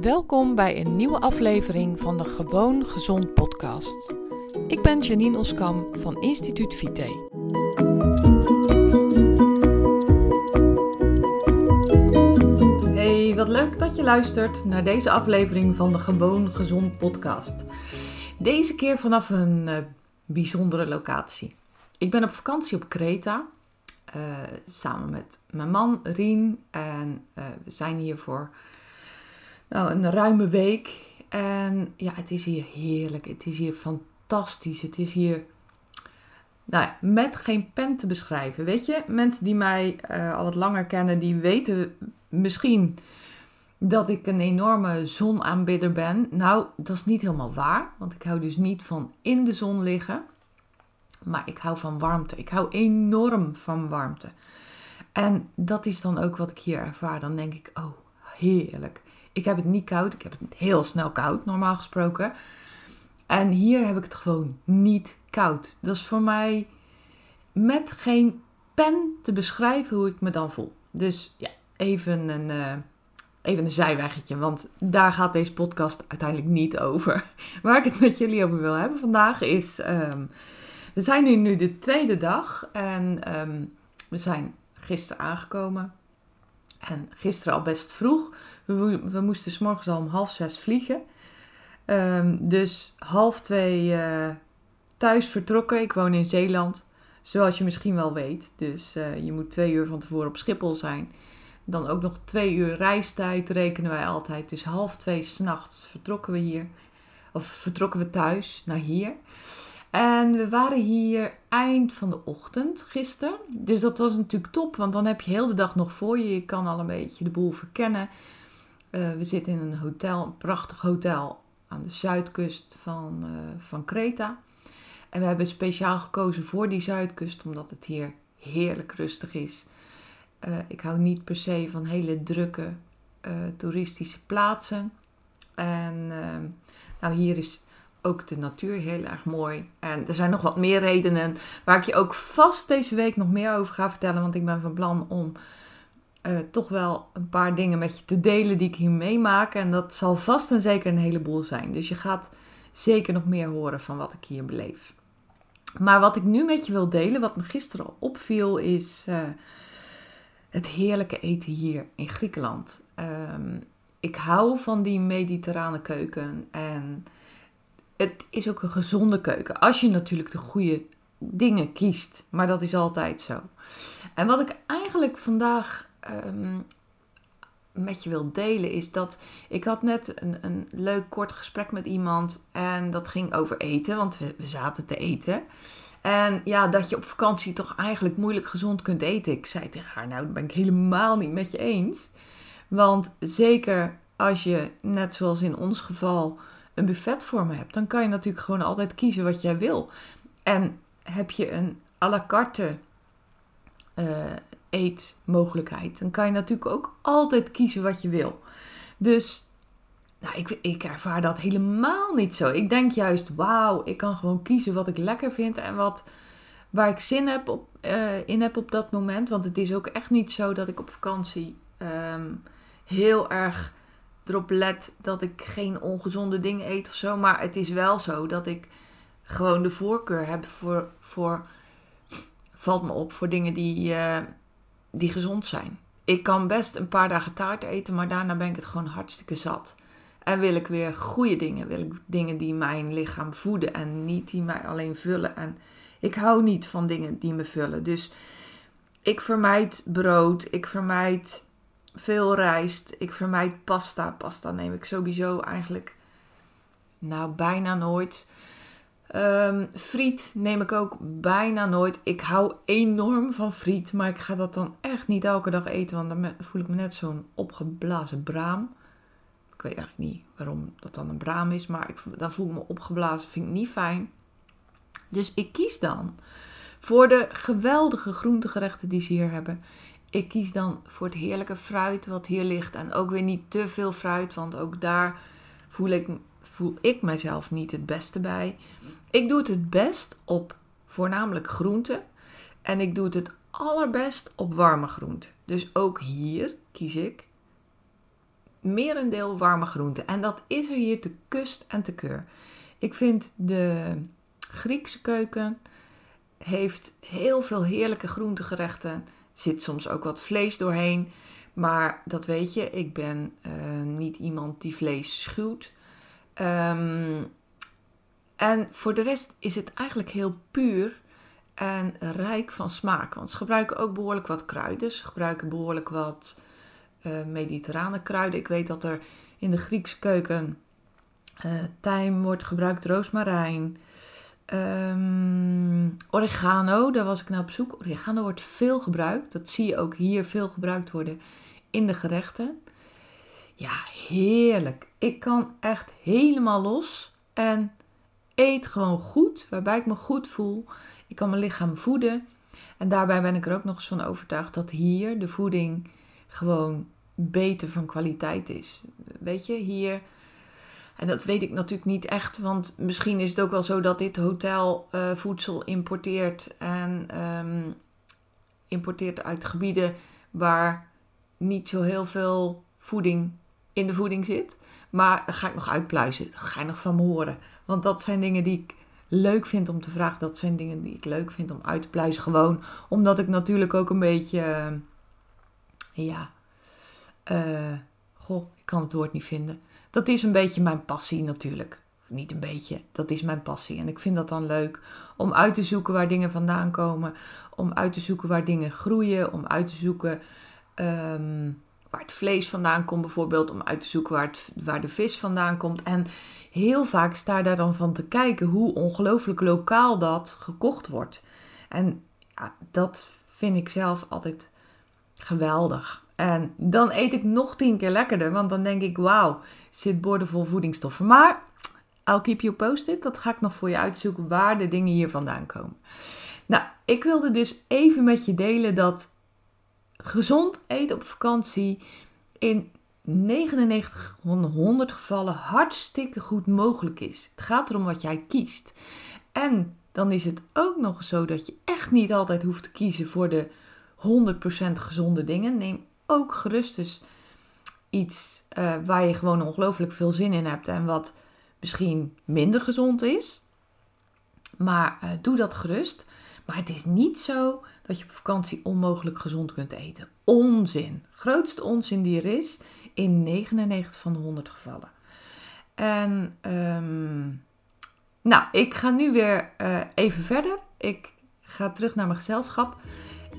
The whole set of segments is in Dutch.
Welkom bij een nieuwe aflevering van de Gewoon Gezond podcast. Ik ben Janine Oskam van Instituut Vite. Hey, wat leuk dat je luistert naar deze aflevering van de Gewoon Gezond podcast. Deze keer vanaf een uh, bijzondere locatie. Ik ben op vakantie op Kreta. Uh, samen met mijn man Rien. En uh, we zijn hier voor nou, een ruime week. En ja, het is hier heerlijk. Het is hier fantastisch. Het is hier nou met geen pen te beschrijven. Weet je, mensen die mij uh, al wat langer kennen, die weten misschien dat ik een enorme zonaanbidder ben. Nou, dat is niet helemaal waar, want ik hou dus niet van in de zon liggen. Maar ik hou van warmte. Ik hou enorm van warmte. En dat is dan ook wat ik hier ervaar. Dan denk ik, oh, heerlijk. Ik heb het niet koud. Ik heb het heel snel koud, normaal gesproken. En hier heb ik het gewoon niet koud. Dat is voor mij met geen pen te beschrijven hoe ik me dan voel. Dus ja, even een, uh, even een zijweggetje. Want daar gaat deze podcast uiteindelijk niet over. Waar ik het met jullie over wil hebben vandaag is... Um, we zijn nu, nu de tweede dag. En um, we zijn gisteren aangekomen. En gisteren al best vroeg. We, we moesten s morgens al om half zes vliegen. Um, dus half twee uh, thuis vertrokken. Ik woon in Zeeland, zoals je misschien wel weet. Dus uh, je moet twee uur van tevoren op Schiphol zijn. Dan ook nog twee uur reistijd rekenen wij altijd. Dus half twee s'nachts vertrokken we hier. Of vertrokken we thuis naar hier. En we waren hier eind van de ochtend gisteren. Dus dat was natuurlijk top, want dan heb je heel de dag nog voor je. Je kan al een beetje de boel verkennen. Uh, we zitten in een hotel, een prachtig hotel aan de zuidkust van, uh, van Kreta. En we hebben speciaal gekozen voor die zuidkust, omdat het hier heerlijk rustig is. Uh, ik hou niet per se van hele drukke toeristische plaatsen. En nou, hier is ook de natuur heel erg mooi. En er zijn nog wat meer redenen waar ik je ook vast deze week nog meer over ga vertellen. Want ik ben van plan om uh, toch wel een paar dingen met je te delen die ik hier meemaak. En dat zal vast en zeker een heleboel zijn. Dus je gaat zeker nog meer horen van wat ik hier beleef. Maar wat ik nu met je wil delen, wat me gisteren opviel, is uh, het heerlijke eten hier in Griekenland. Um, ik hou van die mediterrane keuken en het is ook een gezonde keuken. Als je natuurlijk de goede dingen kiest. Maar dat is altijd zo. En wat ik eigenlijk vandaag um, met je wil delen is dat ik had net een, een leuk kort gesprek met iemand. En dat ging over eten, want we, zaten te eten. En ja, dat je op vakantie toch eigenlijk moeilijk gezond kunt eten. Ik zei tegen haar, nou, dat ben ik helemaal niet met je eens. Want zeker als je, net zoals in ons geval, een buffet voor me hebt, dan kan je natuurlijk gewoon altijd kiezen wat jij wil. En heb je een à la carte uh, eetmogelijkheid, dan kan je natuurlijk ook altijd kiezen wat je wil. Dus nou, ik, ik ervaar dat helemaal niet zo. Ik denk juist, wauw, ik kan gewoon kiezen wat ik lekker vind en wat, waar ik zin heb op, uh, in heb op dat moment. Want het is ook echt niet zo dat ik op vakantie um, heel erg erop let dat ik geen ongezonde dingen eet of zo. Maar het is wel zo dat ik gewoon de voorkeur heb voor, voor valt me op, voor dingen die, uh, die gezond zijn. Ik kan best een paar dagen taart eten, maar daarna ben ik het gewoon hartstikke zat. En wil ik weer goede dingen. Wil ik dingen die mijn lichaam voeden en niet die mij alleen vullen. En ik hou niet van dingen die me vullen. Dus ik vermijd brood. Ik vermijd veel rijst. Ik vermijd pasta. Pasta neem ik sowieso eigenlijk nou bijna nooit. Um, friet neem ik ook bijna nooit. Ik hou enorm van friet, maar ik ga dat dan echt niet elke dag eten, want dan voel ik me net zo'n opgeblazen braam. Ik weet eigenlijk niet waarom dat dan een braam is, maar ik, dan voel ik me opgeblazen, vind ik niet fijn. Dus ik kies dan voor de geweldige groentegerechten die ze hier hebben. Ik kies dan voor het heerlijke fruit wat hier ligt. En ook weer niet te veel fruit, want ook daar voel ik, voel ik mezelf niet het beste bij. Ik doe het het best op voornamelijk groenten. En ik doe het het allerbest op warme groenten. Dus ook hier kies ik merendeel warme groenten. En dat is er hier te kust en te keur. Ik vind de Griekse keuken heeft heel veel heerlijke groentegerechten. Er zit soms ook wat vlees doorheen. Maar dat weet je, ik ben uh, niet iemand die vlees schuwt. Um, en voor de rest is het eigenlijk heel puur en rijk van smaak. Want ze gebruiken ook behoorlijk wat kruiden. Ze gebruiken behoorlijk wat uh, mediterrane kruiden. Ik weet dat er in de Griekse keuken uh, tijm wordt gebruikt, roosmarijn, um, oregano. Daar was ik naar op zoek. Oregano wordt veel gebruikt. Dat zie je ook hier veel gebruikt worden in de gerechten. Ja, heerlijk. Ik kan echt helemaal los. En eet gewoon goed, waarbij ik me goed voel. Ik kan mijn lichaam voeden. En daarbij ben ik er ook nog eens van overtuigd dat hier de voeding gewoon beter van kwaliteit is. Weet je, hier. En dat weet ik natuurlijk niet echt, want misschien is het ook wel zo dat dit hotel uh, voedsel importeert en um, importeert uit gebieden waar niet zo heel veel voeding in de voeding zit. Maar daar ga ik nog uitpluizen. Dat ga je nog van me horen. Want dat zijn dingen die ik leuk vind om te vragen. Dat zijn dingen die ik leuk vind om uit te pluizen. Gewoon omdat ik natuurlijk ook een beetje. Uh, ja. Uh, goh, ik kan het woord niet vinden. Dat is een beetje mijn passie natuurlijk. Niet een beetje, dat is mijn passie. En ik vind dat dan leuk om uit te zoeken waar dingen vandaan komen. Om uit te zoeken waar dingen groeien. Om uit te zoeken. Um, waar het vlees vandaan komt, bijvoorbeeld, om uit te zoeken waar, waar de vis vandaan komt. En heel vaak sta daar dan van te kijken hoe ongelooflijk lokaal dat gekocht wordt. En ja, dat vind ik zelf altijd geweldig. En dan eet ik nog tien keer lekkerder, want dan denk ik, wauw, zit boordevol voedingsstoffen. Maar I'll keep you posted, dat ga ik nog voor je uitzoeken waar de dingen hier vandaan komen. Nou, ik wilde dus even met je delen dat gezond eten op vakantie in 99 van 100 gevallen hartstikke goed mogelijk is. Het gaat erom wat jij kiest. En dan is het ook nog zo dat je echt niet altijd hoeft te kiezen voor de 100% gezonde dingen. Neem ook gerust eens iets uh, waar je gewoon ongelooflijk veel zin in hebt en wat misschien minder gezond is. Maar uh, doe dat gerust. Maar het is niet zo dat je op vakantie onmogelijk gezond kunt eten. Onzin. Grootste onzin die er is in 99 van de 100 gevallen. En um, nou, ik ga nu weer uh, even verder. Ik ga terug naar mijn gezelschap.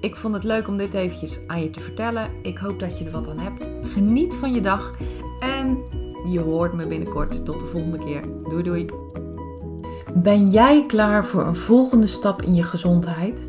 Ik vond het leuk om dit eventjes aan je te vertellen. Ik hoop dat je er wat aan hebt. Geniet van je dag en je hoort me binnenkort. Tot de volgende keer. Doei doei. Ben jij klaar voor een volgende stap in je gezondheid?